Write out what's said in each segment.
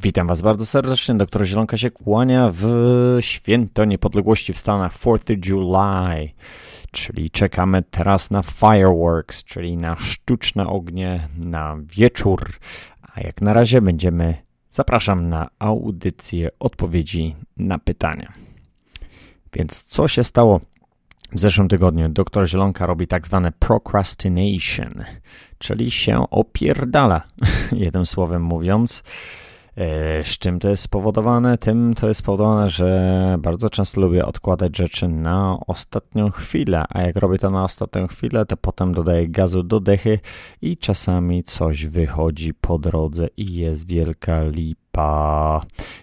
Witam Was bardzo serdecznie. Doktor Zielonka się kłania w święto niepodległości w Stanach 4th July, czyli czekamy teraz na fireworks, czyli na sztuczne ognie, na wieczór. A jak na razie będziemy, zapraszam na audycję odpowiedzi na pytania. Więc co się stało w zeszłym tygodniu? Doktor Zielonka robi tak zwane procrastination, czyli się opierdala, jednym słowem mówiąc. E, z czym to jest spowodowane? Tym to jest spowodowane, że bardzo często lubię odkładać rzeczy na ostatnią chwilę, a jak robię to na ostatnią chwilę, to potem dodaję gazu do dechy i czasami coś wychodzi po drodze i jest wielka lipa.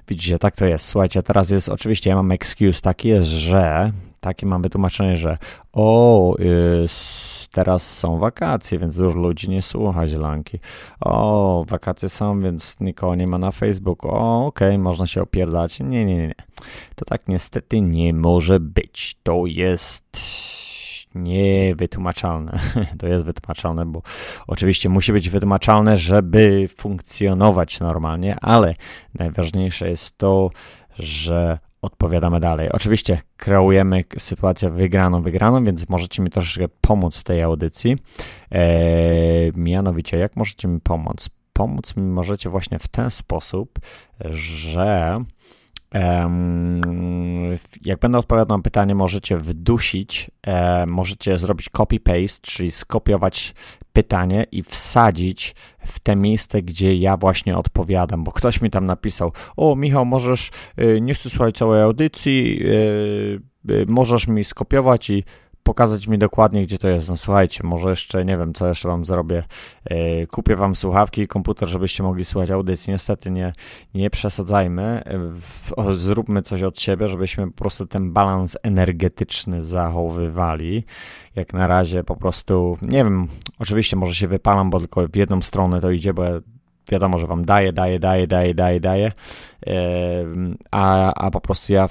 Widzicie, tak to jest. Słuchajcie, teraz jest oczywiście, ja mam excuse taki jest, że takie mam wytłumaczenie, że o, yy, teraz są wakacje, więc dużo ludzi nie słucha zielanki. O, wakacje są, więc nikogo nie ma na Facebooku. O, okej, okay, można się opierdać. Nie, nie, nie. To tak niestety nie może być. To jest niewytłumaczalne. To jest wytłumaczalne, bo oczywiście musi być wytłumaczalne, żeby funkcjonować normalnie, ale najważniejsze jest to, że odpowiadamy dalej. Oczywiście kreujemy sytuację wygraną, wygraną, więc możecie mi troszeczkę pomóc w tej audycji. Eee, mianowicie, jak możecie mi pomóc? Pomóc mi możecie właśnie w ten sposób, że jak będę odpowiadał na pytanie, możecie wdusić, e, możecie zrobić copy-paste, czyli skopiować pytanie i wsadzić w te miejsce, gdzie ja właśnie odpowiadam, bo ktoś mi tam napisał: O, Michał, możesz, y, nie chcę słuchać całej audycji, y, y, możesz mi skopiować i pokazać mi dokładnie, gdzie to jest. No słuchajcie, może jeszcze nie wiem, co jeszcze wam zrobię. Yy, kupię wam słuchawki i komputer, żebyście mogli słuchać audycji. Niestety nie, nie przesadzajmy. O, zróbmy coś od siebie, żebyśmy po prostu ten balans energetyczny zachowywali. Jak na razie po prostu, nie wiem, oczywiście może się wypalam, bo tylko w jedną stronę to idzie, bo wiadomo, że wam daję, daję, daję, daję, daję, yy, a, a po prostu ja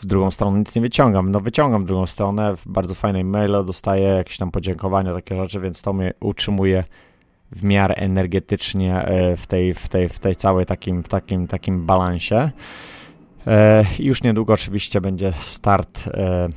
w drugą stronę nic nie wyciągam. No wyciągam w drugą stronę, bardzo fajne maile dostaję, jakieś tam podziękowania, takie rzeczy, więc to mnie utrzymuje w miarę energetycznie e, w tej, w tej, w tej całej takim, w takim, takim balansie. E, już niedługo oczywiście będzie start e,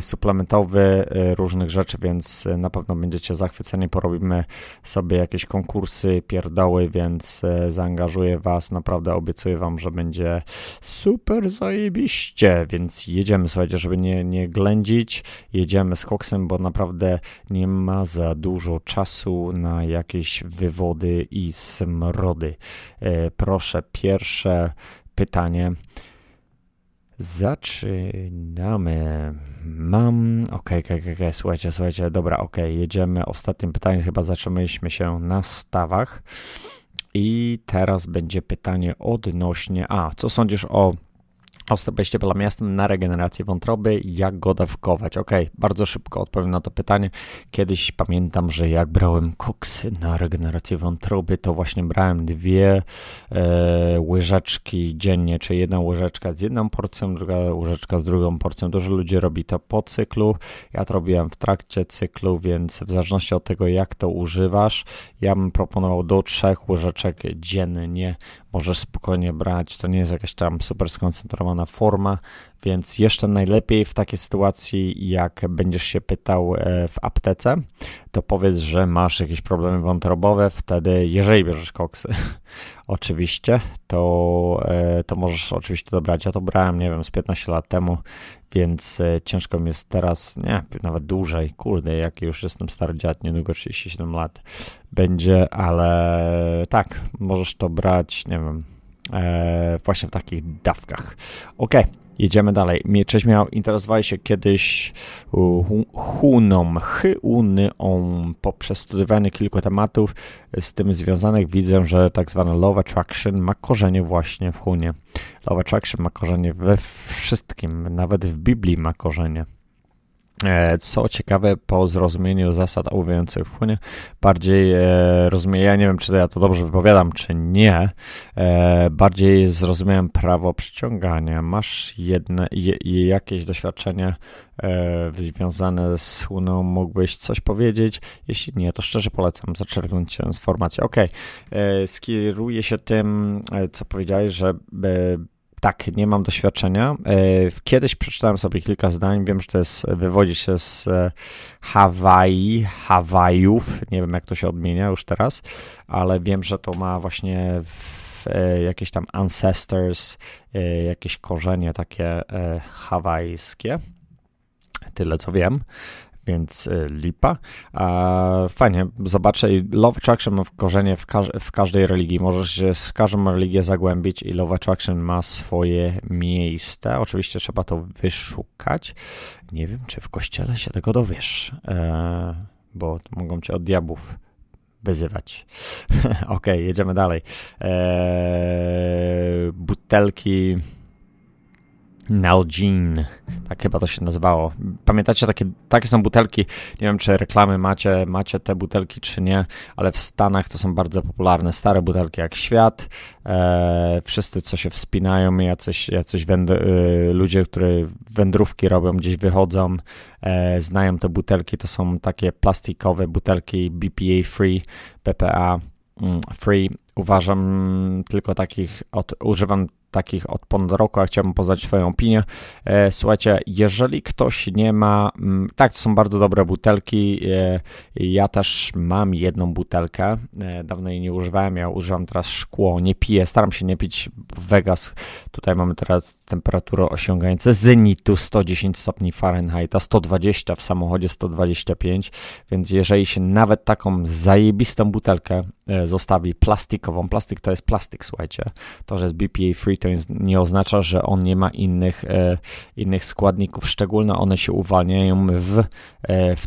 suplementowy y, różnych rzeczy, więc y, na pewno będziecie zachwyceni. Porobimy sobie jakieś konkursy, pierdoły, więc zaangażuję Was. Naprawdę obiecuję Wam, że będzie super zajebiście, więc jedziemy, słuchajcie, żeby nie, nie ględzić. Jedziemy z koksem, bo naprawdę nie ma za dużo czasu na jakieś wywody i smrody. Proszę, pierwsze pytanie. Zaczynamy. Mam. Okej, okay, okay, okay, słuchajcie, słuchajcie, dobra, okej, okay, jedziemy. Ostatnim pytaniem chyba zatrzymaliśmy się na stawach. I teraz będzie pytanie odnośnie. A, co sądzisz o Osteopejście miastem na regenerację wątroby, jak go dawkować? Ok, bardzo szybko odpowiem na to pytanie. Kiedyś pamiętam, że jak brałem koksy na regenerację wątroby, to właśnie brałem dwie e, łyżeczki dziennie, czy jedna łyżeczka z jedną porcją, druga łyżeczka z drugą porcją. Dużo ludzi robi to po cyklu. Ja to robiłem w trakcie cyklu, więc w zależności od tego, jak to używasz, ja bym proponował do trzech łyżeczek dziennie. Możesz spokojnie brać, to nie jest jakaś tam super skoncentrowana forma, więc jeszcze najlepiej w takiej sytuacji, jak będziesz się pytał e, w aptece, to powiedz, że masz jakieś problemy wątrobowe, wtedy jeżeli bierzesz koksy, oczywiście, to, e, to możesz oczywiście dobrać. Ja to brałem, nie wiem, z 15 lat temu, więc e, ciężko mi jest teraz, nie, nawet dłużej, kurde, jak już jestem stary dziad, niedługo 37 lat będzie, ale tak, możesz to brać, nie wiem, właśnie w takich dawkach. Ok, jedziemy dalej. Mnie cześć miał, interesowali się kiedyś Huną, Hyunyą poprzez studiowanie kilku tematów z tym związanych. Widzę, że tak zwane Love Attraction ma korzenie właśnie w Hunie. Love Attraction ma korzenie we wszystkim, nawet w Biblii ma korzenie. E, co ciekawe, po zrozumieniu zasad ołówających w płynie, bardziej e, rozumiem, ja nie wiem, czy ja to dobrze wypowiadam, czy nie, e, bardziej zrozumiałem prawo przyciągania. Masz jedne, je, jakieś doświadczenie związane z chłoną, mógłbyś coś powiedzieć? Jeśli nie, to szczerze polecam zaczerpnąć informację. Ok, e, skieruję się tym, co powiedziałeś, że tak, nie mam doświadczenia. E, kiedyś przeczytałem sobie kilka zdań. Wiem, że to jest, wywodzi się z e, Hawaii, Hawajów. Nie wiem, jak to się odmienia już teraz, ale wiem, że to ma właśnie e, jakieś tam ancestors, jakieś korzenie takie hawajskie. Tyle co wiem więc y, lipa. Fajnie, zobaczę i Love Attraction ma korzenie w, każ w każdej religii. Możesz się w każdą religię zagłębić i Love Attraction ma swoje miejsce. Oczywiście trzeba to wyszukać. Nie wiem, czy w kościele się tego dowiesz, e, bo mogą cię od diabłów wyzywać. ok, jedziemy dalej. E, butelki Nalgene, tak chyba to się nazywało. Pamiętacie, takie, takie są butelki, nie wiem czy reklamy macie, macie te butelki czy nie, ale w Stanach to są bardzo popularne, stare butelki jak świat, e, wszyscy co się wspinają, jacyś, jacyś węd- y, ludzie, którzy wędrówki robią, gdzieś wychodzą, e, znają te butelki, to są takie plastikowe butelki BPA free, BPA mm, free, uważam tylko takich, od, używam takich od ponad roku, a chciałbym poznać Twoją opinię. E, słuchajcie, jeżeli ktoś nie ma, mm, tak, to są bardzo dobre butelki. E, ja też mam jedną butelkę. E, dawno jej nie używałem. Ja używam teraz szkło, nie piję, staram się nie pić Vegas. Tutaj mamy teraz temperaturę osiągającą zenitu 110 stopni Fahrenheita, 120 w samochodzie, 125. Więc jeżeli się nawet taką zajebistą butelkę zostawi plastikową, plastik to jest plastik, słuchajcie, to, że jest BPA free, to nie oznacza, że on nie ma innych, e, innych składników, szczególnie one się uwalniają w, e, w,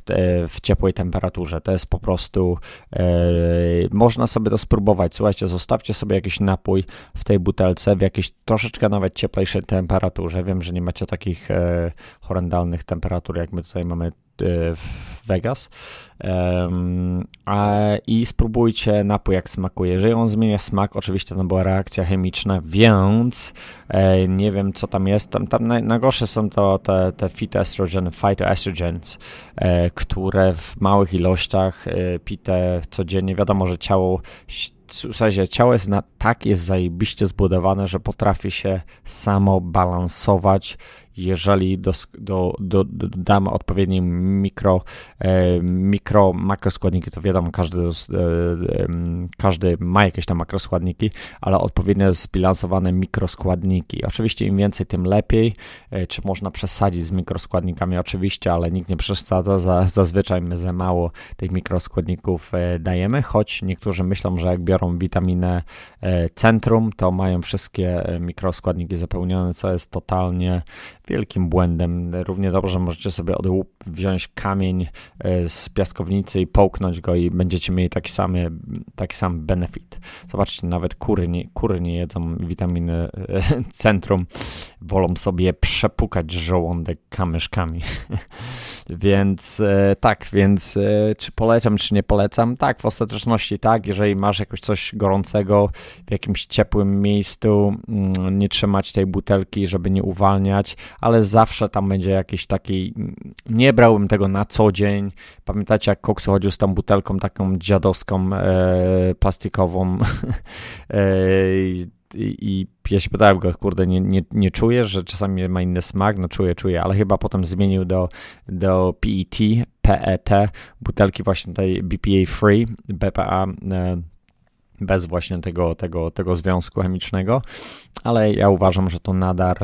w ciepłej temperaturze. To jest po prostu, e, można sobie to spróbować. Słuchajcie, zostawcie sobie jakiś napój w tej butelce w jakiejś troszeczkę nawet cieplejszej temperaturze. Wiem, że nie macie takich horrendalnych temperatur, jak my tutaj mamy w Vegas. A, I spróbujcie napój, jak smakuje. Jeżeli on zmienia smak, oczywiście to była reakcja chemiczna, więc e, nie wiem, co tam jest. Tam, tam naj, najgorsze są to te, te phytoestrogen, phytoestrogens, e, które w małych ilościach e, pite codziennie. Wiadomo, że ciało słuchajcie, ciało jest na, tak jest zajebiście zbudowane, że potrafi się samo balansować jeżeli do, do, do, odpowiednie mikro, e, mikro makroskładniki, to wiadomo, każdy, e, każdy ma jakieś tam makroskładniki, ale odpowiednio zbilansowane mikroskładniki. Oczywiście im więcej, tym lepiej. E, czy można przesadzić z mikroskładnikami? Oczywiście, ale nikt nie przesadza. Za, zazwyczaj my za mało tych mikroskładników dajemy, choć niektórzy myślą, że jak biorą witaminę centrum, to mają wszystkie mikroskładniki zapełnione, co jest totalnie wielkim błędem. Równie dobrze możecie sobie od wziąć kamień e, z piaskownicy i połknąć go i będziecie mieli taki, samy, taki sam benefit. Zobaczcie, nawet kury nie, kury nie jedzą witaminy e, centrum, wolą sobie przepukać żołądek kamyszkami. więc e, tak, więc czy polecam, czy nie polecam? Tak, w ostateczności tak, jeżeli masz jakoś coś gorącego w jakimś ciepłym miejscu, mm, nie trzymać tej butelki, żeby nie uwalniać, ale zawsze tam będzie jakiś taki, nie brałbym tego na co dzień. Pamiętacie, jak Koksu chodził z tą butelką taką dziadowską, e, plastikową e, i, ja się pytałem go, kurde, nie, nie, nie czujesz, że czasami ma inny smak? No czuję, czuję, ale chyba potem zmienił do, do PET, PET, butelki właśnie tej BPA free, BPA, e, bez właśnie tego, tego, tego związku chemicznego, ale ja uważam, że to nadal.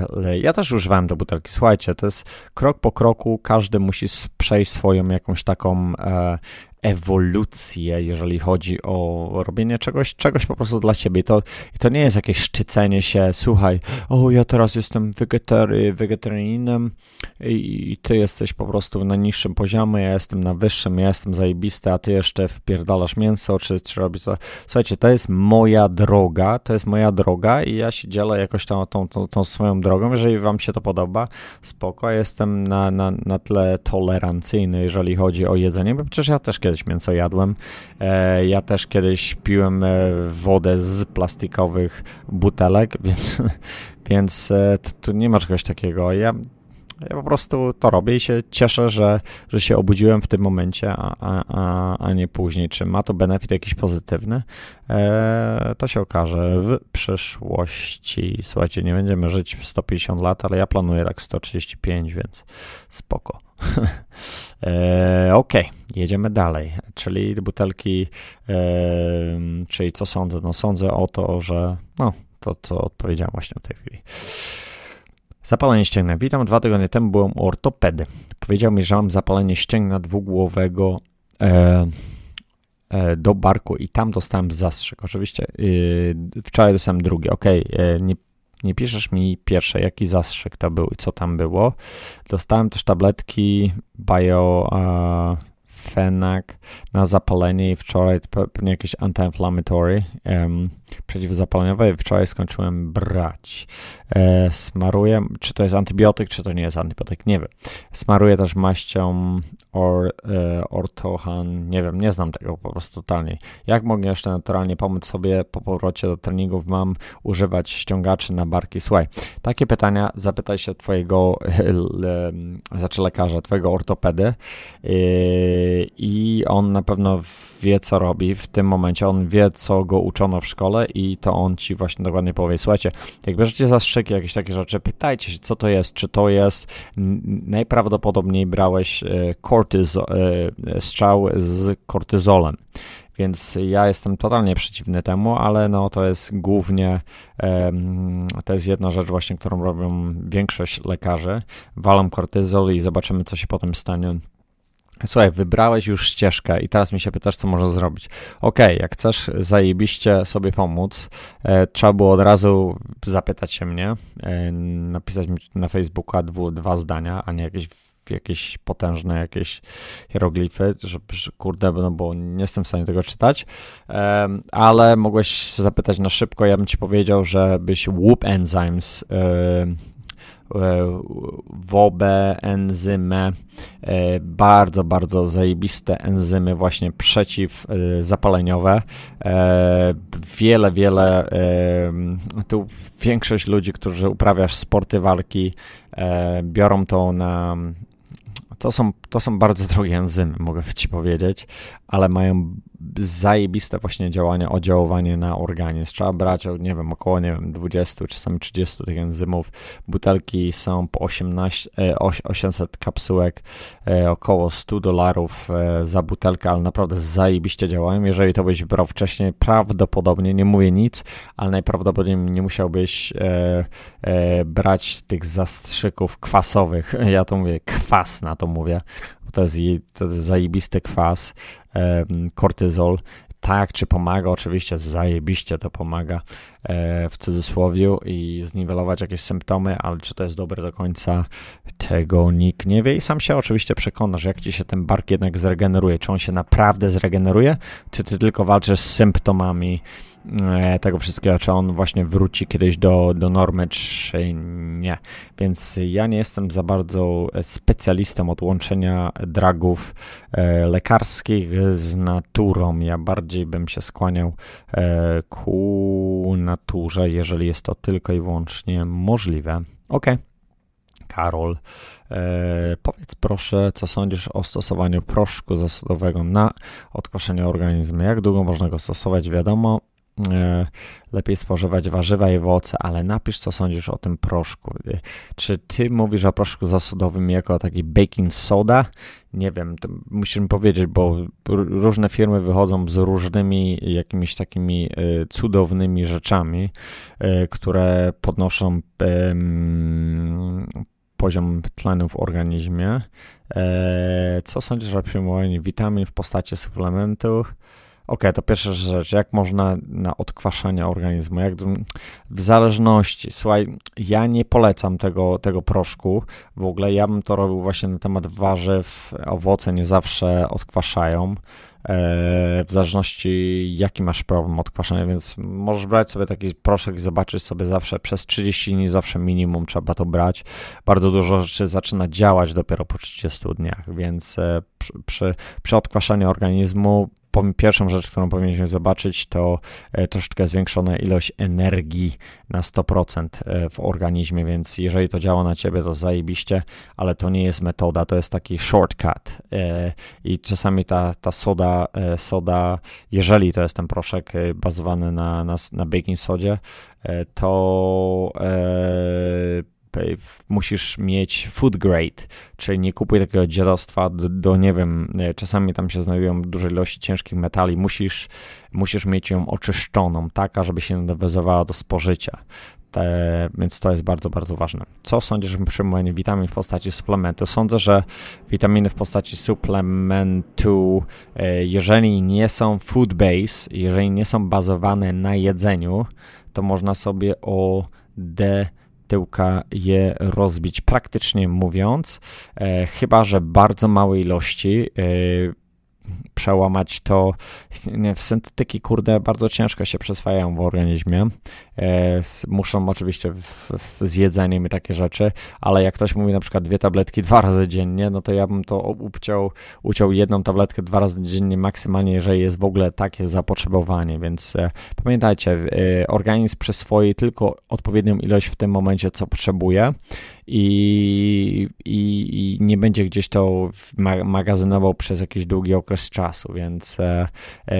Ja też używałem do butelki. Słuchajcie, to jest krok po kroku, każdy musi przejść swoją jakąś taką e, ewolucję, jeżeli chodzi o robienie czegoś, czegoś po prostu dla siebie. I to, to nie jest jakieś szczycenie się, słuchaj, o ja teraz jestem wegetary, wegetarianinem i, i ty jesteś po prostu na niższym poziomie, ja jestem na wyższym, ja jestem zajebisty, a ty jeszcze wpierdalasz mięso, czy, czy robisz to. Słuchajcie, to jest moja droga, to jest moja droga i ja się dzielę jakoś tą, tą, tą, tą swoją drogą. Jeżeli wam się to podoba, spoko, jestem na, na, na tle tolerancyjny, jeżeli chodzi o jedzenie, bo przecież ja też kiedyś mięso jadłem. E, ja też kiedyś piłem e, wodę z plastikowych butelek, więc, więc e, tu nie ma czegoś takiego. Ja ja po prostu to robię i się cieszę, że, że się obudziłem w tym momencie, a, a, a nie później. Czy ma to benefit jakiś pozytywny? E, to się okaże w przyszłości. Słuchajcie, nie będziemy żyć w 150 lat, ale ja planuję tak 135, więc spoko. e, ok, jedziemy dalej. Czyli butelki, e, czyli co sądzę? No sądzę o to, że no, to co odpowiedziałem właśnie w tej chwili. Zapalenie ścięgna. Witam, dwa tygodnie temu byłem u ortopedy. Powiedział mi, że mam zapalenie ścięgna dwugłowego e, e, do barku i tam dostałem zastrzyk. Oczywiście e, wczoraj dostałem drugi. Ok, e, nie, nie piszesz mi pierwsze, jaki zastrzyk to był i co tam było. Dostałem też tabletki bio fenak na zapalenie i wczoraj pewnie jakieś anti-inflammatory um, przeciwzapaleniowe wczoraj skończyłem brać. E, smaruję, czy to jest antybiotyk, czy to nie jest antybiotyk, nie wiem. Smaruję też maścią or, e, ortohan, nie wiem, nie znam tego po prostu totalnie. Jak mogę jeszcze naturalnie pomóc sobie po powrocie do treningów? Mam używać ściągaczy na barki? Słuchaj, takie pytania zapytaj się twojego, znaczy lekarza, twojego ortopedy i on na pewno wie, co robi w tym momencie. On wie, co go uczono w szkole i to on ci właśnie dokładnie powie. Słuchajcie, jak bierzecie zastrzyki, jakieś takie rzeczy, pytajcie się, co to jest. Czy to jest, najprawdopodobniej brałeś kortyzo, e, e, strzał z kortyzolem. Więc ja jestem totalnie przeciwny temu, ale no to jest głównie, to jest jedna rzecz właśnie, którą robią większość lekarzy. Walą kortyzol i zobaczymy, co się potem stanie Słuchaj, wybrałeś już ścieżkę i teraz mi się pytasz, co możesz zrobić. Ok, jak chcesz zajebiście sobie pomóc, e, trzeba było od razu zapytać się mnie, e, napisać mi na Facebooka dwu, dwa zdania, a nie jakieś jakieś potężne jakieś hieroglify, że, kurde, no bo nie jestem w stanie tego czytać, e, ale mogłeś zapytać na szybko, ja bym ci powiedział, żebyś Whoop Enzymes E, wobę, enzymę, e, bardzo, bardzo zajebiste enzymy właśnie przeciwzapaleniowe. E, wiele, wiele, tu większość ludzi, którzy uprawiasz sporty walki, biorą to na to są, to są bardzo drogie enzymy, mogę ci powiedzieć, ale mają zajebiste właśnie działanie, oddziaływanie na organizm. Trzeba brać, nie wiem, około, nie wiem, 20, czasami 30 tych enzymów. Butelki są po 18, 800 kapsułek, e, około 100 dolarów e, za butelkę, ale naprawdę zajebiście działają. Jeżeli to byś brał wcześniej, prawdopodobnie, nie mówię nic, ale najprawdopodobniej nie musiałbyś e, brać tych zastrzyków kwasowych. Ja to mówię, kwas na to mówię, to jest, to jest zajebisty kwas, kortyzol. Tak, czy pomaga? Oczywiście zajebiście to pomaga e, w cudzysłowie i zniwelować jakieś symptomy, ale czy to jest dobre do końca, tego nikt nie wie i sam się oczywiście przekonasz, jak ci się ten bark jednak zregeneruje, czy on się naprawdę zregeneruje, czy ty tylko walczysz z symptomami tego wszystkiego, czy on właśnie wróci kiedyś do, do normy, czy nie. Więc ja nie jestem za bardzo specjalistą od łączenia dragów e, lekarskich z naturą. Ja bardziej bym się skłaniał e, ku naturze, jeżeli jest to tylko i wyłącznie możliwe. Ok. Karol, e, powiedz proszę, co sądzisz o stosowaniu proszku zasadowego na odkoszenie organizmu? Jak długo można go stosować? Wiadomo, E, lepiej spożywać warzywa i owoce, ale napisz, co sądzisz o tym proszku. E, czy ty mówisz o proszku zasodowym jako taki baking soda? Nie wiem, musisz mi powiedzieć, bo różne firmy wychodzą z różnymi jakimiś takimi e, cudownymi rzeczami, które podnoszą poziom tlenu w organizmie. E, co sądzisz o przyjmowaniu witamin w postaci suplementów? Ok, to pierwsza rzecz, jak można na odkwaszanie organizmu, jak w zależności, słuchaj, ja nie polecam tego, tego proszku, w ogóle ja bym to robił właśnie na temat warzyw, owoce nie zawsze odkwaszają, w zależności jaki masz problem odkwaszania, więc możesz brać sobie taki proszek i zobaczyć sobie zawsze. Przez 30 dni, zawsze minimum trzeba to brać. Bardzo dużo rzeczy zaczyna działać dopiero po 30 dniach, więc e, przy, przy, przy odkwaszaniu organizmu pierwszą rzecz, którą powinniśmy zobaczyć, to e, troszeczkę zwiększona ilość energii na 100% e, w organizmie, więc jeżeli to działa na ciebie, to zajebiście, ale to nie jest metoda, to jest taki shortcut. I czasami ta, ta soda E, soda, jeżeli to jest ten proszek e, bazowany na, na, na baking sodzie, e, to musisz mieć food grade, czyli nie kupuj takiego dziadostwa do, do, nie wiem, czasami tam się znajdują duże ilości ciężkich metali, musisz, musisz mieć ją oczyszczoną, taka, żeby się nawiązywała do spożycia. Te, więc to jest bardzo, bardzo ważne. Co sądzisz o przyjmowaniu witamin w postaci suplementu? Sądzę, że witaminy w postaci suplementu, e, jeżeli nie są food base, jeżeli nie są bazowane na jedzeniu, to można sobie o D tyłka je rozbić, praktycznie mówiąc, e, chyba że bardzo małe ilości. Przełamać, to w syntetyki, kurde, bardzo ciężko się przyswajają w organizmie. E, muszą oczywiście z jedzeniem i takie rzeczy, ale jak ktoś mówi na przykład dwie tabletki dwa razy dziennie, no to ja bym to uciął, uciął jedną tabletkę dwa razy dziennie maksymalnie, jeżeli jest w ogóle takie zapotrzebowanie, więc e, pamiętajcie, e, organizm przyswoi tylko odpowiednią ilość w tym momencie, co potrzebuje i, i, i nie będzie gdzieś to magazynował przez jakiś długi okres czasu, więc e, e,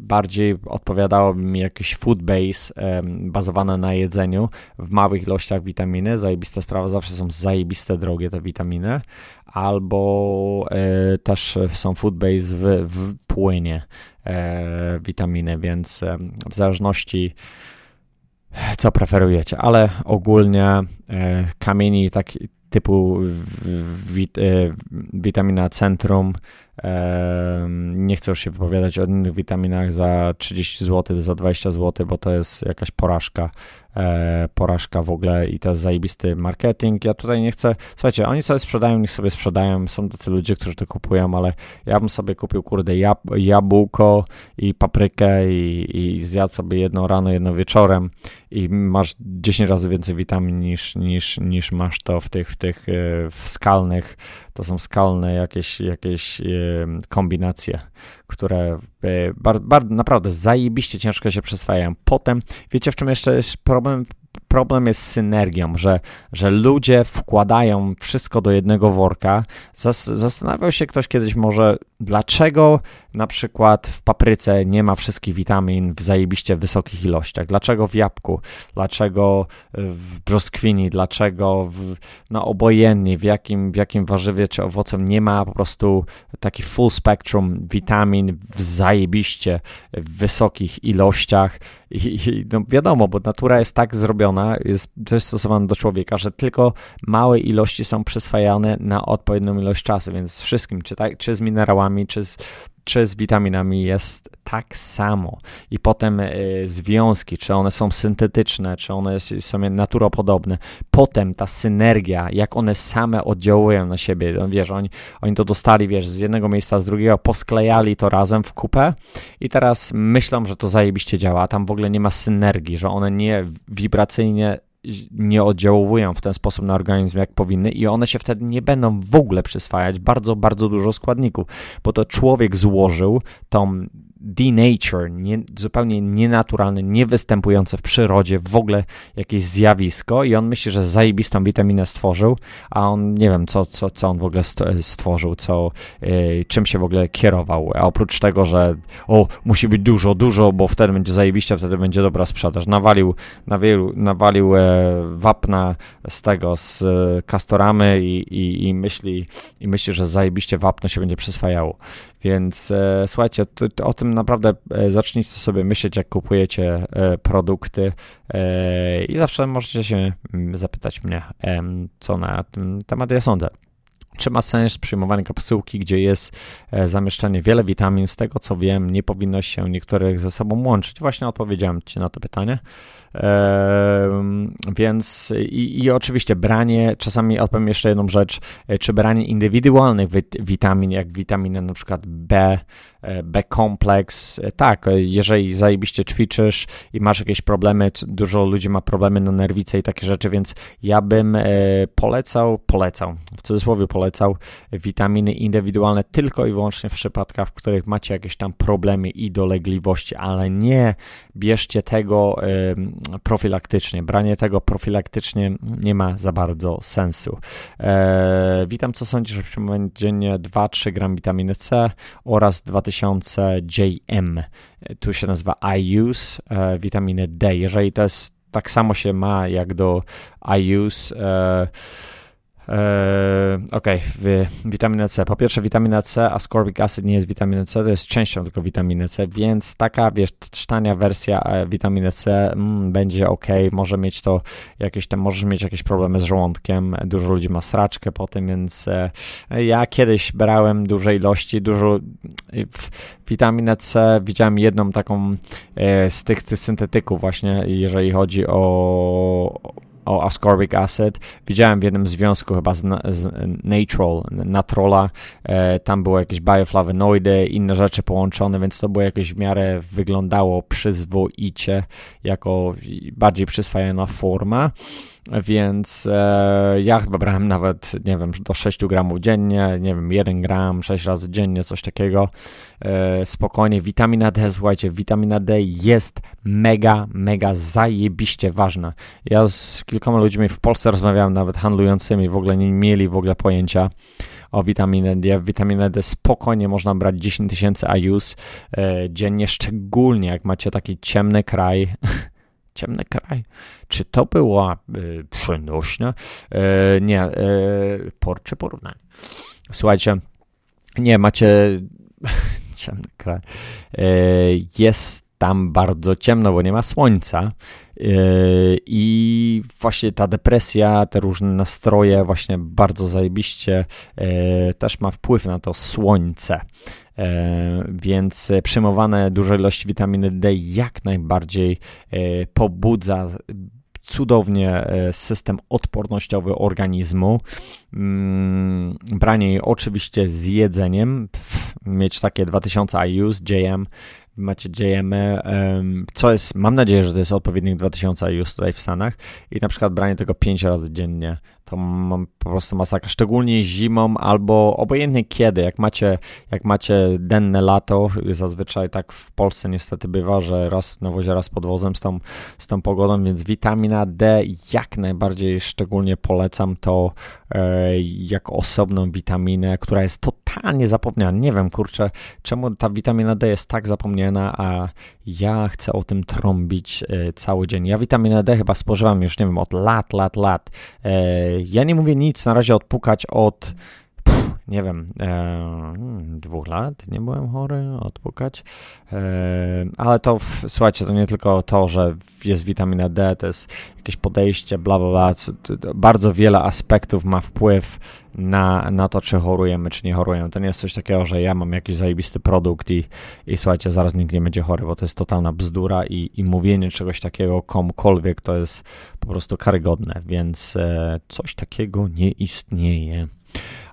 bardziej odpowiadałoby mi jakiś food base e, bazowane na jedzeniu w małych ilościach witaminy. Zajebista sprawa, zawsze są zajebiste drogie te witaminy. Albo e, też są food base w, w płynie e, witaminy, więc e, w zależności co preferujecie, ale ogólnie e, kamieni tak, typu e, witamina centrum. Nie chcę już się wypowiadać o innych witaminach za 30 zł, za 20 zł, bo to jest jakaś porażka e, porażka w ogóle i to jest zajebisty marketing. Ja tutaj nie chcę, słuchajcie, oni sobie sprzedają, niech sobie sprzedają, są tacy ludzie, którzy to kupują, ale ja bym sobie kupił, kurde, jab jabłko i paprykę i, i zjadł sobie jedno rano, jedno wieczorem i masz 10 razy więcej witamin niż, niż, niż masz to w tych, w tych e, w skalnych, to są skalne jakieś, jakieś e, kombinacje, które bar, bar, naprawdę zajebiście ciężko się przyswajają. Potem, wiecie w czym jeszcze jest problem? Problem jest z synergią, że, że ludzie wkładają wszystko do jednego worka. Zas, zastanawiał się ktoś kiedyś może, dlaczego na przykład w papryce nie ma wszystkich witamin w zajebiście wysokich ilościach, dlaczego w jabłku, dlaczego w brzoskwini, dlaczego w, no obojętnie w jakim, w jakim warzywie czy owocem nie ma po prostu taki full spectrum witamin w zajebiście wysokich ilościach? I, i no wiadomo, bo natura jest tak zrobiona, jest dostosowana do człowieka, że tylko małe ilości są przyswajane na odpowiednią ilość czasu, więc z wszystkim, czy, tak, czy z minerałami, czy z czy z witaminami jest tak samo. I potem y, związki, czy one są syntetyczne, czy one są naturopodobne. Potem ta synergia, jak one same oddziałują na siebie. No, wiesz, oni, oni to dostali, wiesz, z jednego miejsca, z drugiego, posklejali to razem w kupę i teraz myślą, że to zajebiście działa, a tam w ogóle nie ma synergii, że one nie wibracyjnie nie oddziałują w ten sposób na organizm, jak powinny, i one się wtedy nie będą w ogóle przyswajać. Bardzo, bardzo dużo składników, bo to człowiek złożył tą denature, nie, zupełnie nienaturalne, niewystępujące w przyrodzie w ogóle jakieś zjawisko i on myśli, że zajebistą witaminę stworzył, a on nie wiem, co, co, co on w ogóle stworzył, co, yy, czym się w ogóle kierował, a oprócz tego, że o, musi być dużo, dużo, bo wtedy będzie zajebiście, wtedy będzie dobra sprzedaż. Nawalił, nawalił, nawalił e, wapna z tego, z e, kastoramy i, i, i, myśli, i myśli, że zajebiście wapno się będzie przyswajało. Więc e, słuchajcie, to, to o tym naprawdę e, zacznijcie sobie myśleć, jak kupujecie e, produkty e, i zawsze możecie się mm, zapytać mnie, co na ten temat ja sądzę. Czy ma sens przyjmowanie kapsułki, gdzie jest e, zamieszczenie wiele witamin? Z tego co wiem, nie powinno się niektórych ze sobą łączyć. Właśnie odpowiedziałem Ci na to pytanie. Więc i, i, oczywiście branie, czasami odpowiem jeszcze jedną rzecz, e, czy branie indywidualnych witamin, jak witaminy na przykład B, B-kompleks, e, tak, jeżeli zajebiście ćwiczysz i masz jakieś problemy, dużo ludzi ma problemy na nerwice i takie rzeczy, więc ja bym polecał, polecał, w cudzysłowie polecał witaminy indywidualne tylko i wyłącznie w przypadkach, w których macie jakieś tam problemy i dolegliwości, ale nie bierzcie tego profilaktycznie. Branie tego profilaktycznie nie ma za bardzo sensu. E, witam, co sądzisz, że przyjmowanie dziennie 2-3 gram witaminy C oraz 2000 JM. Tu się nazywa IUS, e, witaminy D. Jeżeli to jest tak samo się ma jak do IUS, e, okej, okay. witamina C. Po pierwsze, witamina C, ascorbic acid nie jest witamina C, to jest częścią tylko witaminy C, więc taka, wiesz, tania wersja e, witaminy C mm, będzie ok, może mieć to jakieś tam, możesz mieć jakieś problemy z żołądkiem, dużo ludzi ma sraczkę po tym, więc e, ja kiedyś brałem duże ilości, dużo witaminę C, widziałem jedną taką e, z tych, tych syntetyków właśnie, jeżeli chodzi o o ascorbic acid. Widziałem w jednym związku chyba z, z Natrola, e, tam było jakieś bioflawonoidy, inne rzeczy połączone, więc to było jakoś w miarę wyglądało przyzwoicie, jako bardziej przyswajana forma więc e, ja chyba brałem nawet, nie wiem, do 6 gramów dziennie, nie wiem, 1 gram 6 razy dziennie, coś takiego. E, spokojnie, witamina D, słuchajcie, witamina D jest mega, mega zajebiście ważna. Ja z kilkoma ludźmi w Polsce rozmawiałem, nawet handlującymi, w ogóle nie mieli w ogóle pojęcia o witaminę D. Witaminę D spokojnie można brać 10 tysięcy IUs e, dziennie, szczególnie jak macie taki ciemny kraj, ciemny kraj. Czy to była y, przenośnia? E, nie, e, por porównanie. Słuchajcie, nie, macie ciemny kraj. E, jest tam bardzo ciemno, bo nie ma słońca. I właśnie ta depresja, te różne nastroje, właśnie bardzo zajebiście też ma wpływ na to słońce. E, więc przyjmowane duże ilości witaminy D jak najbardziej pobudza cudownie system odpornościowy organizmu. Mm, branie jej oczywiście z jedzeniem, mieć takie 2000 IUs, JM macie JM, co jest, mam nadzieję, że to jest odpowiednik 2000 już tutaj w Stanach. I na przykład branie tego 5 razy dziennie to mam po prostu masakra, szczególnie zimą albo obojętnie kiedy, jak macie, jak macie denne lato, zazwyczaj tak w Polsce niestety bywa, że raz na wozie, raz pod wozem z tą, z tą pogodą, więc witamina D jak najbardziej szczególnie polecam to e, jako osobną witaminę, która jest totalnie zapomniana. Nie wiem, kurczę, czemu ta witamina D jest tak zapomniana, a ja chcę o tym trąbić e, cały dzień. Ja witaminę D chyba spożywam już, nie wiem, od lat, lat, lat. E, ja nie mówię nic, na razie odpukać od nie wiem, e, hmm, dwóch lat nie byłem chory, odpukać, e, ale to, w, słuchajcie, to nie tylko to, że jest witamina D, to jest jakieś podejście, bla, bla, bla, bardzo wiele aspektów ma wpływ na, na to, czy chorujemy, czy nie chorujemy. To nie jest coś takiego, że ja mam jakiś zajebisty produkt i, i słuchajcie, zaraz nikt nie będzie chory, bo to jest totalna bzdura i, i mówienie czegoś takiego komukolwiek to jest po prostu karygodne, więc e, coś takiego nie istnieje.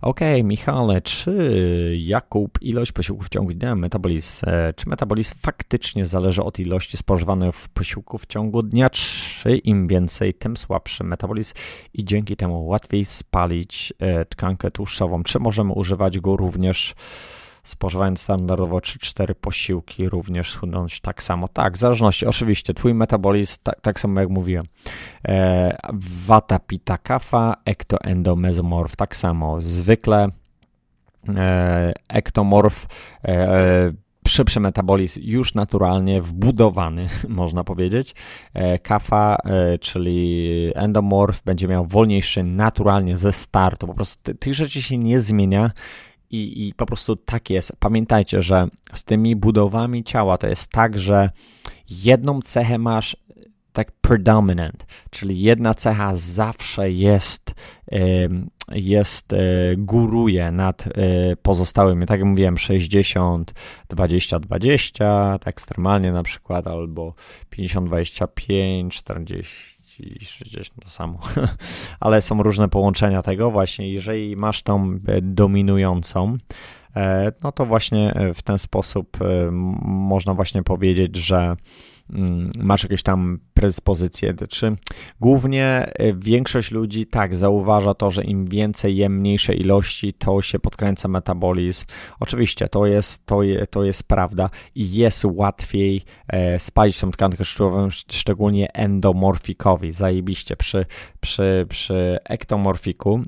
Ok, Michale, czy Jakub, ilość posiłków w ciągu dnia, metabolizm, e, czy metabolizm faktycznie zależy od ilości spożywanych posiłków w ciągu dnia, czy im więcej, tym słabszy metabolizm i dzięki temu łatwiej spalić e, tkankę tłuszczową, czy możemy używać go również spożywając standardowo 3-4 posiłki, również schudnąć tak samo. Tak, w zależności, oczywiście, twój metabolizm, tak, tak samo jak mówiłem. E, Vata Pitta Kapha, ektoendomezomorf, tak samo. Zwykle e, ektomorf e, szybszy metabolizm już naturalnie wbudowany, można powiedzieć. E, kafa, e, czyli endomorf, będzie miał wolniejszy naturalnie ze startu. Po prostu tych rzeczy się nie zmienia i, I po prostu tak jest. Pamiętajcie, że z tymi budowami ciała to jest tak, że jedną cechę masz tak predominant, czyli jedna cecha zawsze jest, jest e, góruje nad e, pozostałymi. Tak jak mówiłem, 60, 20, 20, tak ekstremalnie na przykład, albo 50, 25, 40 i 60 to samo, ale są różne połączenia tego właśnie, jeżeli masz tą e, dominującą, no to właśnie w ten sposób można właśnie powiedzieć, że masz jakieś tam predyspozycje, czy głównie y, większość ludzi tak zauważa to, że im więcej jem mniejsze ilości, to się podkręca metabolizm. Oczywiście to jest, to, je, to jest prawda i jest łatwiej e, spalić tą tkankę szczurową, szczególnie endomorfikowi. Zajebiście przy, przy, przy ektomorfiku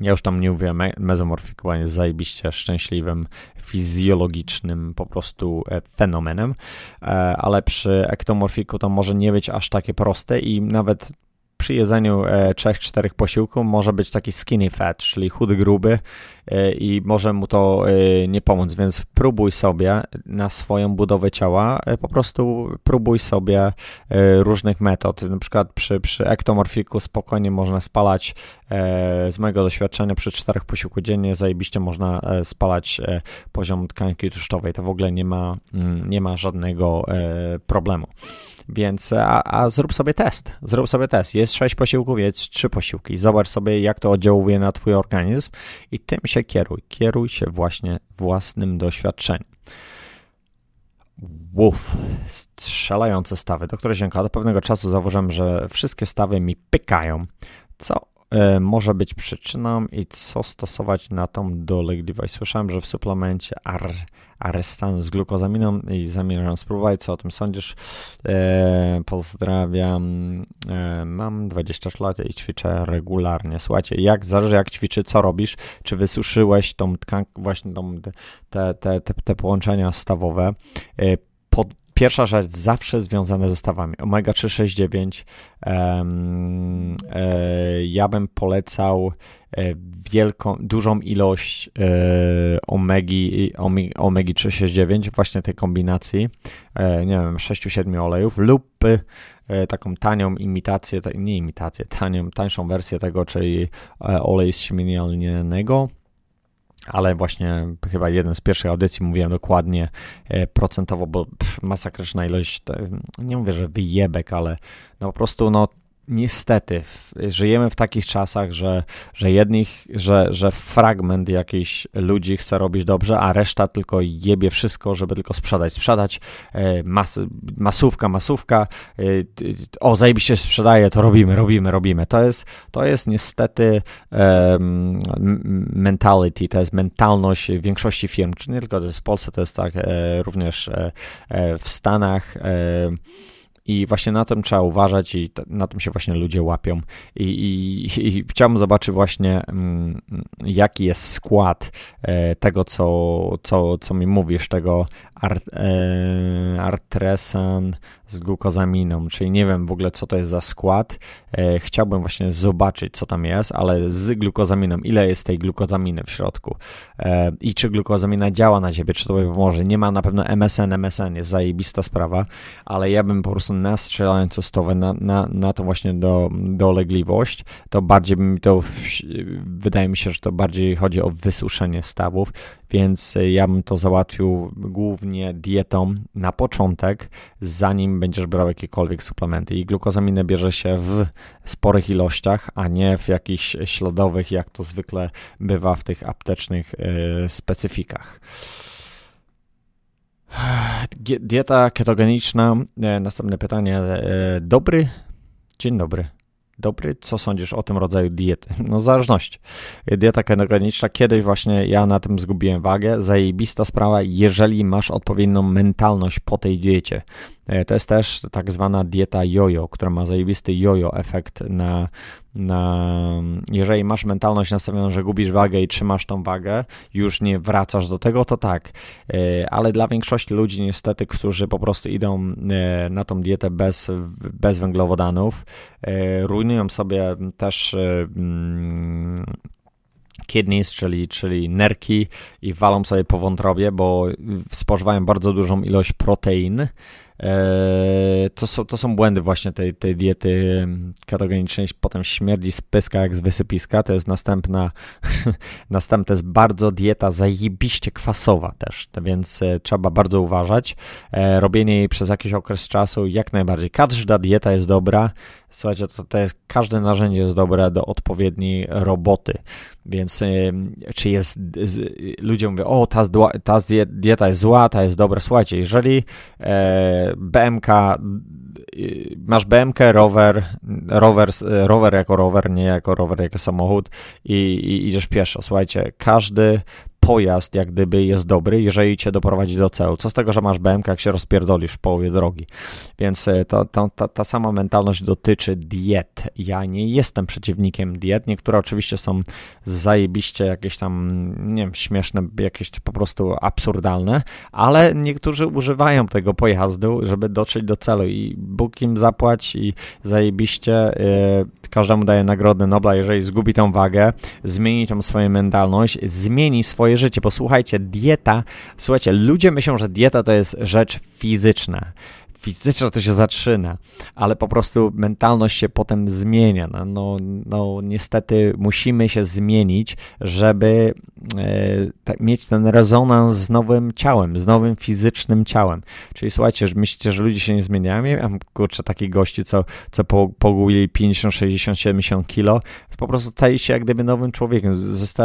ja już tam nie mówię mezomorfiku, jest zajebiście szczęśliwym, fizjologicznym po prostu e, fenomenem, e, ale przy ektomorfiku to może nie być aż takie proste i nawet przy jedzeniu 3-4 e, posiłków może być taki skinny fat, czyli chudy, gruby e, i może mu to e, nie pomóc, więc próbuj sobie na swoją budowę ciała, po prostu próbuj sobie różnych metod. Na przykład przy, przy ektomorfiku spokojnie można spalać, z mojego doświadczenia przy 4 posiłku dziennie zajebiście można spalać poziom tkanki tłuszczowej. To w ogóle nie ma, mm, nie ma żadnego problemu. Więc, a, a, zrób sobie test. Zrób sobie test. Jest sześć posiłków, jest trzy posiłki. Zobacz sobie, jak to oddziałuje na Twój organizm i tym się kieruj. Kieruj się właśnie własnym doświadczeniem. Uff, strzelające stawy. Doktor Zienka, do pewnego czasu zauważyłem, że wszystkie stawy mi pykają, co może być przyczyną i co stosować na tą dolegliwość. Słyszałem, że w suplemencie ar, arestan z glukozaminą i zamierzam spróbować. Co o tym sądzisz? E, pozdrawiam. E, mam 20 lat i ćwiczę regularnie. Słuchajcie, jak zależy jak ćwiczy, co robisz? Czy wysuszyłeś tą tkankę, właśnie tą, te, te, te, te połączenia stawowe? E, pod, Pierwsza rzecz zawsze związana ze stawami. Omega 369 um, e, ja bym polecał e, wielką, dużą ilość e, omegi, omegi 369, właśnie tej kombinacji, e, nie wiem, 6-7 olejów lub e, taką tanią imitację, nie imitację, tanią, tańszą wersję tego, czyli e, olej z siemienia ale właśnie chyba jeden z pierwszych audycji mówiłem dokładnie e, procentowo, bo pff, masakryczna ilość, nie mówię, że wyjebek, ale no po prostu no niestety żyjemy w takich czasach, że, że jednych, że, że fragment jakichś ludzi chce robić dobrze, a reszta tylko jebie wszystko, żeby tylko sprzedać, sprzedać, e, mas, masówka, masówka, e, o zajebiście sprzedaje, to robimy, robimy, robimy. To jest, to jest niestety mentality, to jest mentalność większości firm, czy nie tylko to jest w Polsce, to jest tak e, również w Stanach, i właśnie na tym trzeba uważać i na tym się właśnie ludzie łapią. I, i, i chciałbym zobaczyć właśnie, mm, jaki jest skład e, tego, co, co, co mi mówisz, tego art, e, artresan z glukozaminą, czyli nie wiem w ogóle, co to jest za skład. E, chciałbym właśnie zobaczyć, co tam jest, ale z glukozaminą, ile jest tej glukozaminy w środku i czy glukozamina działa na ciebie, czy to pomoże. Nie ma na pewno MSN, MSN jest zajebista sprawa, ale ja bym po prostu prostu nastrzelając stowę na, na, na to właśnie do, dolegliwość, to bardziej mi to, wydaje mi się, że to bardziej chodzi o wysuszenie stawów, więc ja bym to załatwił głównie dietą na początek, zanim będziesz brał jakiekolwiek suplementy. I glukozaminę bierze się w sporych ilościach, a nie w jakichś śladowych, jak to zwykle bywa w tych aptecznych yy, specyfikach. Dieta ketogeniczna. E, następne pytanie. E, dobry? Dzień dobry. Dobry, co sądzisz o tym rodzaju diety? No, zależność. Dieta ketogeniczna, kiedyś właśnie ja na tym zgubiłem wagę. Zajebista sprawa, jeżeli masz odpowiednią mentalność po tej diecie. E, to jest też tak zwana dieta jojo, która ma zajebisty jojo efekt na, na, jeżeli masz mentalność nastawioną, że gubisz wagę i trzymasz tą wagę, już nie wracasz do tego, to tak. E, ale dla większości ludzi niestety, którzy po prostu idą e, na tą dietę bez, bez węglowodanów, rujnują sobie też mm, kidneys, czyli, czyli nerki i walą sobie po wątrobie, bo spożywają bardzo dużą ilość protein. E, to są, to są błędy właśnie tej, tej diety ketogenicznej. Potem śmierdzi z pyska jak z wysypiska. To jest następna, następna jest bardzo dieta zajebiście kwasowa też, więc e, trzeba bardzo uważać. E, robienie jej przez jakiś okres czasu jak najbardziej. Każda dieta jest dobra. Słuchajcie, to, to jest, każde narzędzie jest dobre do odpowiedniej roboty. Więc czy jest, ludzie mówią, o ta, ta dieta jest zła, ta jest dobra. Słuchajcie, jeżeli BMK, y, masz BMK, rower, rower, rower jako rower, nie jako rower, jako samochód i, i idziesz pieszo. Słuchajcie, każdy pojazd jak gdyby jest dobry, jeżeli cię doprowadzi do celu. Co z tego, że masz BMK, jak się rozpierdolisz w połowie drogi. Więc e, to, to, ta, ta sama mentalność dotyczy diet. Ja nie jestem przeciwnikiem diet. Niektóre oczywiście są zajebiście jakieś tam, nie wiem, śmieszne, jakieś po prostu absurdalne, ale niektórzy używają tego pojazdu, żeby dotrzeć do celu i Bóg im zapłać i zajebiście yy, każdemu daje nagrodę Nobla, jeżeli zgubi tą wagę, zmieni tą swoją mentalność, zmieni swoje życie. Posłuchajcie, dieta, słuchajcie, ludzie myślą, że dieta to jest rzecz fizyczna fizyczna to się zaczyna, ale po prostu mentalność się potem zmienia. No, no, no niestety musimy się zmienić, żeby e, mieć ten rezonans z nowym ciałem, z nowym fizycznym ciałem. Czyli słuchajcie, że myślicie, że ludzie się nie zmieniają? Ja mam kurczę takich gości, co, co pogubili 50, 60, 70 kilo, po prostu stali się jak gdyby nowym człowiekiem,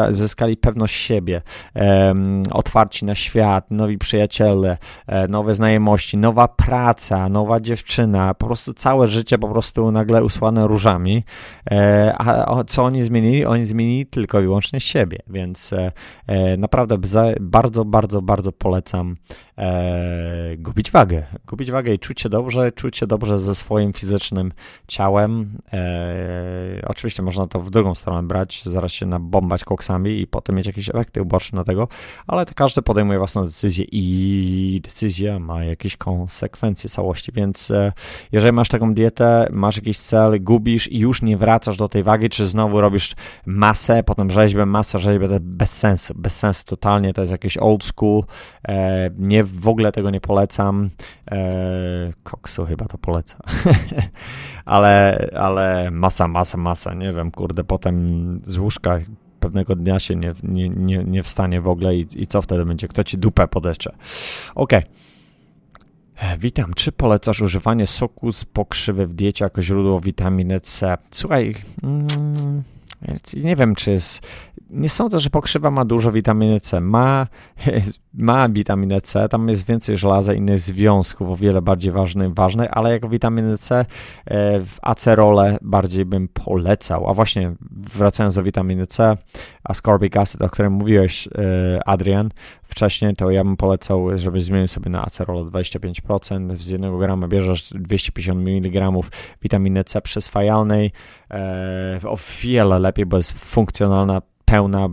zyskali pewność siebie, e, otwarci na świat, nowi przyjaciele, e, nowe znajomości, nowa praca, nowa dziewczyna, po prostu całe życie po prostu nagle usłane różami. E, a co oni zmienili? Oni zmienili tylko i wyłącznie siebie, więc e, e, naprawdę bardzo, bardzo, bardzo polecam gubić wagę. Gubić wagę i czuć się dobrze, czuć się dobrze ze swoim fizycznym ciałem. Oczywiście można to w drugą stronę brać, zaraz się nabombać koksami i potem mieć jakieś efekty uboczne tego, ale to każdy podejmuje własną decyzję i decyzja ma jakieś konsekwencje całości, więc e, jeżeli masz taką dietę, masz jakiś cel, gubisz i już nie wracasz do tej wagi, czy znowu robisz masę, potem rzeźbę, masę, rzeźbę, to bez sensu, bez sensu totalnie, to jest jakieś old school, e, nie, w ogóle tego nie polecam, e, koksu chyba to poleca, ale, ale masa, masa, masa, nie wiem, kurde, potem z łóżka pewnego dnia się nie, nie, nie, nie wstanie w ogóle i, i co wtedy będzie? Kto ci dupę podecze? Okej. Okay. Witam. Czy polecasz używanie soku z pokrzywy w diecie jako źródło witaminy C? Słuchaj, mm, nie wiem, czy jest. Nie sądzę, że pokrzywa ma dużo witaminy C. Ma, ma witaminę C, tam jest więcej żelaza i innych związków, o wiele bardziej ważnych, ale jako witaminę C e, w acerole bardziej bym polecał. A właśnie, wracając do witaminy C, ascorbic acid, o którym mówiłeś, e, Adrian, wcześniej, to ja bym polecał, żeby zmienić sobie na acerolę 25%. Z 1 grama bierzesz 250 mg witaminy C przyswajalnej. E, o wiele lepiej, bo jest funkcjonalna pełna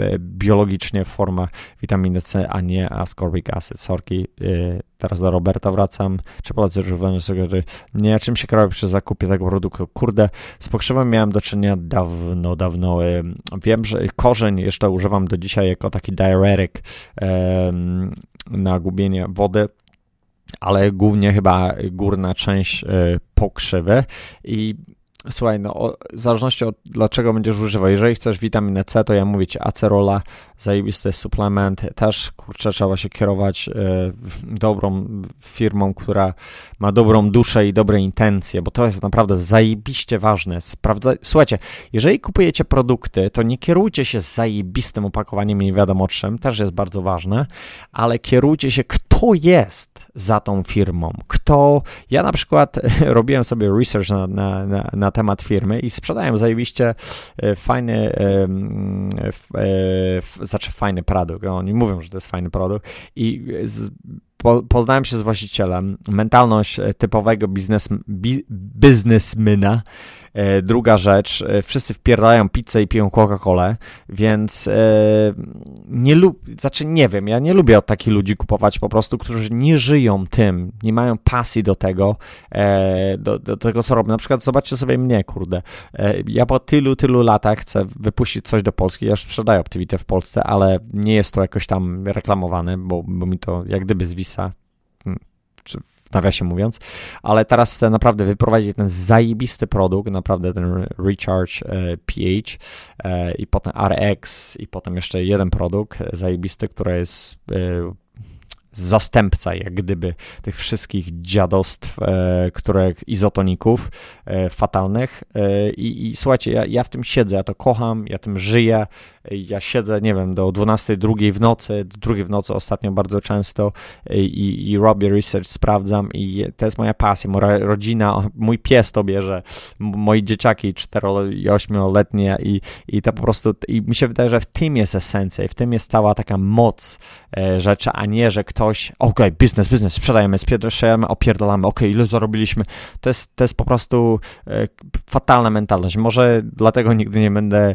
e, biologicznie forma witaminy C, a nie ascorbic acid. Sorki, e, teraz do Roberta wracam. Czy polecę używanie cukru? Nie, czym się kierować przy zakupie tego produktu? Kurde, z pokrzywem miałem do czynienia dawno, dawno. Wiem, że korzeń jeszcze używam do dzisiaj jako taki diuretic na gubienie wody ale głównie chyba górna część pokrzywy i Słuchaj, no o, w zależności od dlaczego będziesz używał. Jeżeli chcesz witaminę C, to ja mówię ci acerola, zajebisty suplement. Też, kurczę, trzeba się kierować y, dobrą firmą, która ma dobrą duszę i dobre intencje, bo to jest naprawdę zajebiście ważne. Sprawdza... Słuchajcie, jeżeli kupujecie produkty, to nie kierujcie się zajebistym opakowaniem i nie wiadomo czym, też jest bardzo ważne, ale kierujcie się, kto jest za tą firmą, kto... Ja na przykład robiłem sobie research na, na, na, na temat firmy i sprzedają zajebiście e, fajny, e, znaczy fajny produkt. Oni mówią, że to jest fajny produkt i z, po, poznałem się z właścicielem, mentalność typowego biznes, bi, biznesmena E, druga rzecz, e, wszyscy wpierają pizzę i piją Coca-Colę, więc e, nie lub, znaczy nie wiem, ja nie lubię od takich ludzi kupować po prostu, którzy nie żyją tym, nie mają pasji do tego, do, do tego co robią. Na przykład zobaczcie sobie mnie, kurde. Ja po tylu, tylu latach chcę wypuścić coś do Polski, ja już sprzedaję Optivite w Polsce, ale nie jest to jakoś tam reklamowane, bo, bo mi to jak gdyby zwisa, czy nawiasie mówiąc, ale teraz chcę naprawdę wyprowadzić ten zajebisty produkt, naprawdę ten Recharge e, PH e, i potem RX i potem jeszcze jeden produkt zajebisty, który jest e, zastępca, jak gdyby, tych wszystkich dziadostw, e, które izotoników e, fatalnych. E, i, I, słuchajcie, ja, ja w tym siedzę, ja to kocham, ja tym żyję. Ja siedzę, nie wiem, do 12, drugiej w nocy, do drugiej w nocy ostatnio bardzo często i, i robię research, sprawdzam i to jest moja pasja, moja rodzina, mój pies to bierze, moi dzieciaki 4 i 8-letnie i, i to po prostu, i mi się wydaje, że w tym jest esencja i w tym jest cała taka moc rzeczy, a nie, że ktoś ktoś, okej, okay, biznes, biznes, sprzedajemy, sprzedajemy, opierdolamy, okej, okay, ile zarobiliśmy. To jest, to jest po prostu e, fatalna mentalność. Może dlatego nigdy nie będę e,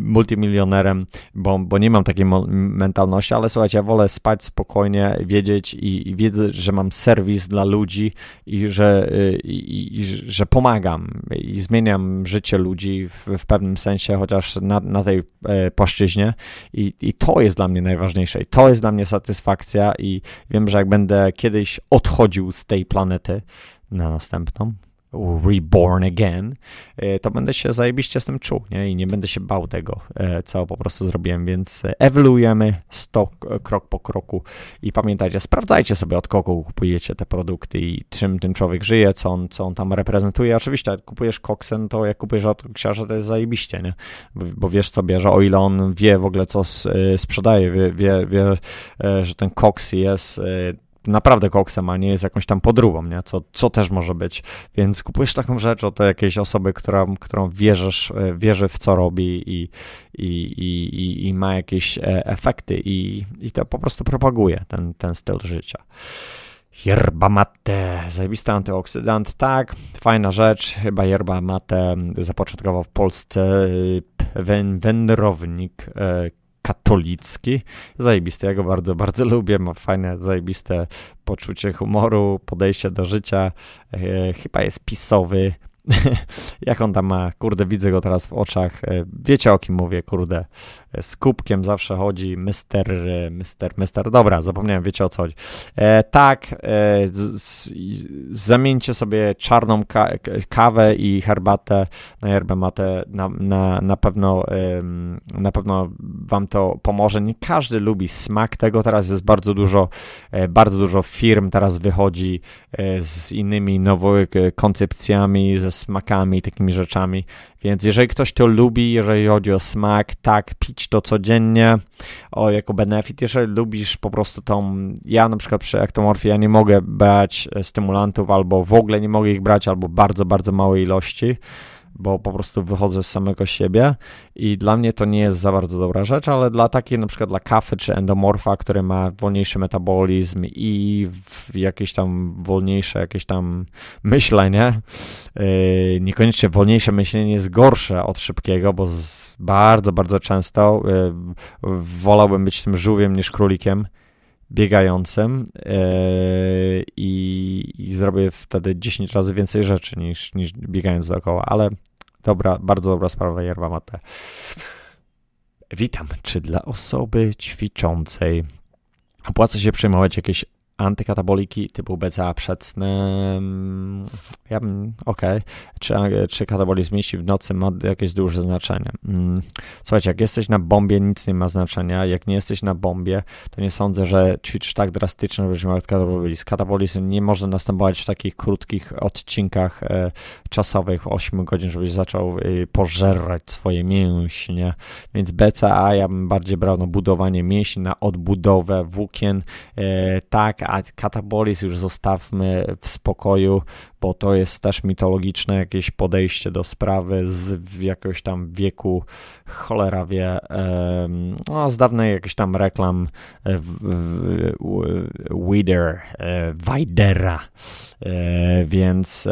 multimilionerem, bo, bo nie mam takiej mentalności, ale słuchajcie, ja wolę spać spokojnie, wiedzieć i, i wiedzieć, że mam serwis dla ludzi i że, e, i, i, że pomagam i zmieniam życie ludzi w, w pewnym sensie, chociaż na, na tej e, płaszczyźnie I, i to jest dla mnie najważniejsze i to jest dla mnie satysfakcja wiem, że jak będę kiedyś odchodził z tej planety na następną, reborn again, e, to będę się zajebiście z tym czuł, nie? I nie będę się bał tego, e, co po prostu zrobiłem, więc ewoluujemy sto, krok po kroku i pamiętajcie, sprawdzajcie sobie od kogo kupujecie te produkty i czym ten człowiek żyje, co on, co on tam reprezentuje. Oczywiście, jak kupujesz koksem, to jak kupujesz od ksiarza, to jest zajebiście, nie? Bo, wiesz sobie, że o ile on wie w ogóle, co e, sprzedaje, wie, wie, wie że ten koks jest naprawdę koksem, a nie jest jakąś tam podróbą, nie? Co, co też może być. Więc kupujesz taką rzecz od jakiejś osoby, która, którą wierzysz, e, wierzy w co robi i, i, i, i ma jakieś e, efekty i, i to po prostu propaguje ten, ten styl życia. Yerba mate, zajebisty antyoksydant, tak, fajna rzecz, chyba yerba mate zapoczątkował w Polsce wędrownik katolicki. Zajebisty, ja go bardzo, bardzo lubię, ma fajne, zajebiste poczucie humoru, podejście do życia, e, chyba jest pisowy, jak on tam ma, kurde, widzę go teraz w oczach, e, wiecie o kim mówię, kurde, z kubkiem zawsze chodzi, mister, e, mister, mister, dobra, zapomniałem, wiecie o co chodzi. E, tak, e, z, zamieńcie sobie czarną ka kawę i herbatę na yerbę mate, na, na, na pewno e, na pewno wam to pomoże. Nie każdy lubi smak tego, teraz jest bardzo dużo, bardzo dużo firm teraz wychodzi z innymi nowymi koncepcjami, ze smakami, takimi rzeczami. Więc jeżeli ktoś to lubi, jeżeli chodzi o smak, tak, pić to codziennie o, jako benefit. Jeżeli lubisz po prostu tą, ja na przykład przy ektomorfii, ja nie mogę brać stymulantów albo w ogóle nie mogę ich brać, albo bardzo, bardzo małej ilości bo po prostu wychodzę z samego siebie i dla mnie to nie jest za bardzo dobra rzecz, ale dla takiej na przykład dla kafy czy endomorfa, który ma wolniejszy metabolizm i jakieś tam wolniejsze jakieś tam myślenie, yy, niekoniecznie wolniejsze myślenie jest gorsze od szybkiego, bo bardzo, bardzo często yy, wolałbym być tym żółwiem niż królikiem, biegającym yy, i, i, zrobię wtedy 10 razy więcej rzeczy niż, niż biegając dookoła, ale dobra, bardzo dobra sprawa yerba mate. Witam. Czy dla osoby ćwiczącej opłaca się przejmować jakieś antykataboliki typu BCA przedsne, ja bym, okej, okay. czy, czy katabolizm jeśli w nocy ma jakieś duże znaczenie. Mm, słuchajcie, jak jesteś na bombie, nic nie ma znaczenia, jak nie jesteś na bombie, to nie sądzę, że ćwiczysz tak drastycznie, żebyś miał katabolizm. Katabolizm nie może następować w takich krótkich odcinkach e, czasowych, 8 godzin, żebyś zaczął e, pożerać swoje mięśnie, więc BCA ja bym bardziej brał na budowanie mięśni, na odbudowę włókien, e, tak, a katabolizm już zostawmy w spokoju, bo to jest też mitologiczne jakieś podejście do sprawy z jakiegoś tam wieku, cholera wie, no, z dawnej jakichś tam reklam Wider, Widera, więc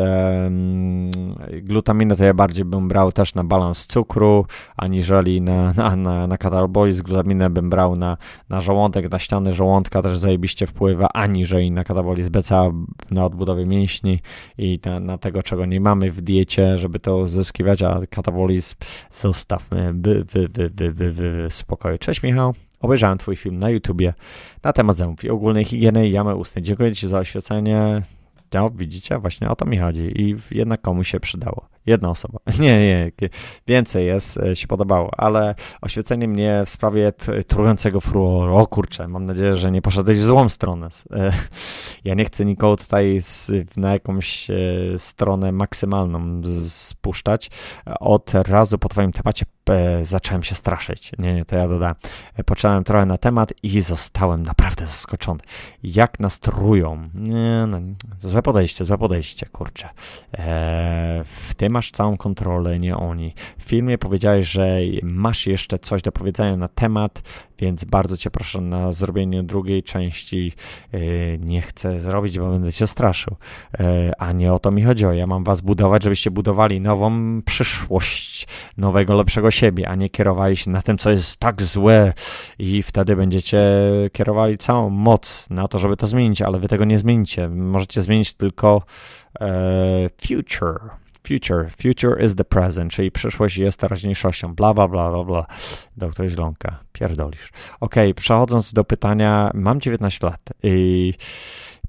glutaminę to ja bardziej bym brał też na balans cukru, aniżeli na, na, na, na katabolizm. Glutaminę bym brał na, na żołądek, na ściany żołądka też zajebiście wpływa, aniżeli na katabolizm BCA, na odbudowę mięśni i na, na tego, czego nie mamy w diecie, żeby to uzyskiwać, a katabolizm zostawmy by, by, by, by, by, by w spokoju. Cześć Michał. Obejrzałem Twój film na YouTubie na temat zębów i ogólnej higieny i jamy ustnej. Dziękuję Ci za oświecenie. No, widzicie, właśnie o to mi chodzi i jednak komuś się przydało. Jedna osoba. Nie, nie, więcej jest, e, się podobało, ale oświecenie mnie w sprawie trującego fluoru, o kurczę, mam nadzieję, że nie poszedłeś w złą stronę. E, ja nie chcę nikogo tutaj na jakąś e, stronę maksymalną spuszczać. Od razu po twoim temacie zacząłem się straszyć. Nie, nie, to ja dodałem. Począłem trochę na temat i zostałem naprawdę zaskoczony. Jak nas trują. Nie, no, złe podejście, złe podejście, kurczę. w tym masz całą kontrolę, nie oni. W filmie powiedziałeś, że masz jeszcze coś do powiedzenia na temat, więc bardzo cię proszę na zrobienie drugiej części. E, nie chcę zrobić, bo będę cię straszył. E, a nie o to mi chodziło. Ja mam was budować, żebyście budowali nową przyszłość, nowego, lepszego siebie, a nie kierowali się na tym, co jest tak złe i wtedy będziecie kierowali całą moc na to, żeby to zmienić, ale wy tego nie zmienicie. Możecie zmienić tylko e, future future. Future is the present, czyli przyszłość jest teraźniejszością. Bla, bla, bla, bla, bla. Doktor Źlonka, pierdolisz. Ok, przechodząc do pytania, mam 19 lat i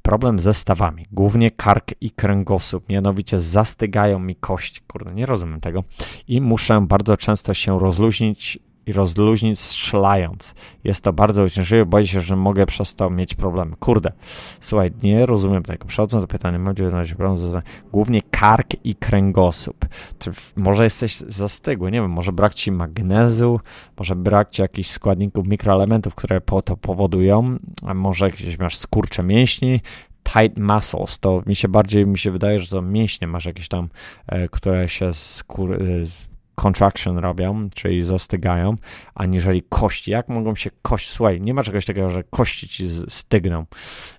problem ze stawami, głównie kark i kręgosłup, mianowicie zastygają mi kości, kurde, nie rozumiem tego i muszę bardzo często się rozluźnić i rozluźnić strzelając. Jest to bardzo uciążliwe, boję się, że mogę przez to mieć problemy. Kurde, słuchaj, nie rozumiem tego. Przechodząc do pytania, mam 19 problem, głównie kark i kręgosłup. może jesteś zastygły, nie wiem, może brak ci magnezu, może brak ci jakichś składników, mikroelementów, które po to powodują, a może jakieś masz skurcze mięśni, tight muscles, to mi się bardziej, mi się wydaje, że to mięśnie masz jakieś tam, e, które się skur, e, contraction robią, czyli zastygają, aniżeli kości. Jak mogą się kości, słuchaj, nie ma czegoś takiego, że kości ci stygną.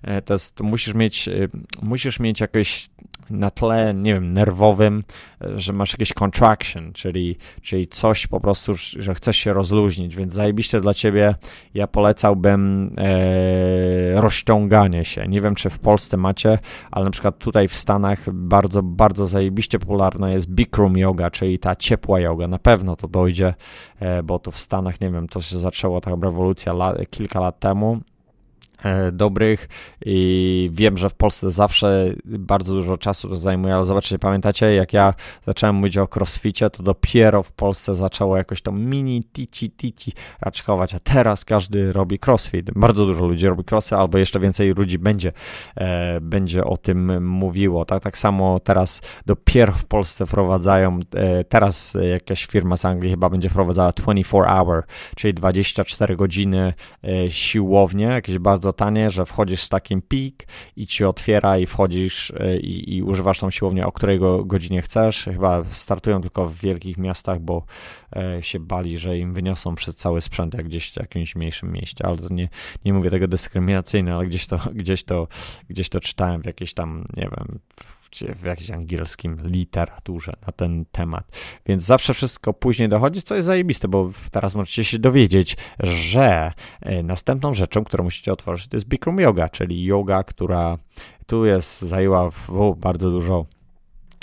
E, to jest, to musisz mieć, e, musisz mieć jakieś na tle, nie wiem, nerwowym, e, że masz jakieś contraction, czyli, czyli coś po prostu, że chcesz się rozluźnić, więc zajebiście dla ciebie ja polecałbym e, rozciąganie się. Nie wiem, czy w Polsce macie, ale na przykład tutaj w Stanach bardzo, bardzo zajebiście popularna jest Bikram yoga, czyli ta ciepła yoga. Na pewno to dojdzie, e, bo to w Stanach, nie wiem, to się zaczęło ta rewolucja kilka lat temu dobrych i wiem, że w Polsce zawsze bardzo dużo czasu to zajmuje, ale zobaczcie, pamiętacie, jak ja zacząłem mówić o crossficie, to dopiero w Polsce zaczęło jakoś to mini tici tici raczkować, a teraz każdy robi crossfit. Bardzo dużo ludzi robi crossy, albo jeszcze więcej ludzi będzie, e, będzie o tym mówiło. Tak, tak samo teraz dopiero w Polsce wprowadzają, e, teraz jakaś firma z Anglii chyba będzie wprowadzała 24 hour, czyli 24 godziny e, siłownie, jakieś bardzo bardzo tanie, że wchodzisz z takim pik i ci otwiera i wchodzisz e, i, i używasz tą siłownię, o której godzinie chcesz. Chyba startują tylko w wielkich miastach, bo e, się bali, że im wyniosą przez cały sprzęt jak gdzieś w jakimś mniejszym mieście, ale to nie, nie mówię tego dyskryminacyjnie, ale gdzieś to, gdzieś to, gdzieś to czytałem w jakiejś tam, nie wiem, w jakiejś angielskim literaturze na ten temat. Więc zawsze wszystko później dochodzi, co jest zajebiste, bo teraz możecie się dowiedzieć, że e, następną rzeczą, którą musicie otworzyć, to jest Bikram Yoga, czyli yoga, która tu jest, zajęła bardzo dużo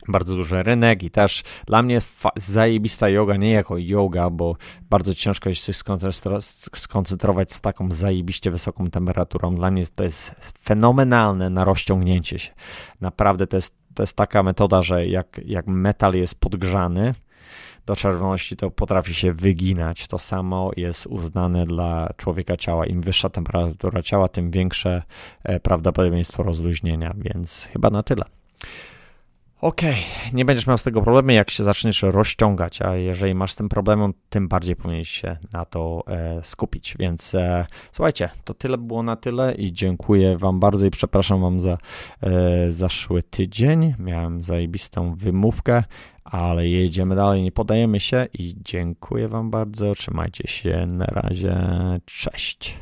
bardzo duży rynek i też dla mnie zajebista yoga, nie jako yoga, bo bardzo ciężko jest się skoncentrować z taką zajebiście wysoką temperaturą. Dla mnie to jest fenomenalne na rozciągnięcie się. Naprawdę to jest, to jest taka metoda, że jak, jak metal jest podgrzany, do czerwoności, to potrafi się wyginać. To samo jest uznane dla człowieka ciała. Im wyższa temperatura ciała, tym większe e, prawdopodobieństwo rozluźnienia, więc chyba na tyle. Okej, okay. nie będziesz miał z tego problemu, jak się zaczniesz rozciągać, a jeżeli masz z tym problemem, tym bardziej powinieneś się na to e, skupić. Więc e, słuchajcie, to tyle było na tyle i dziękuję Wam bardzo i przepraszam Wam za e, zaszły tydzień. Miałem zajebistą wymówkę, ale jedziemy dalej, nie podajemy się i dziękuję Wam bardzo. Trzymajcie się, na razie, cześć.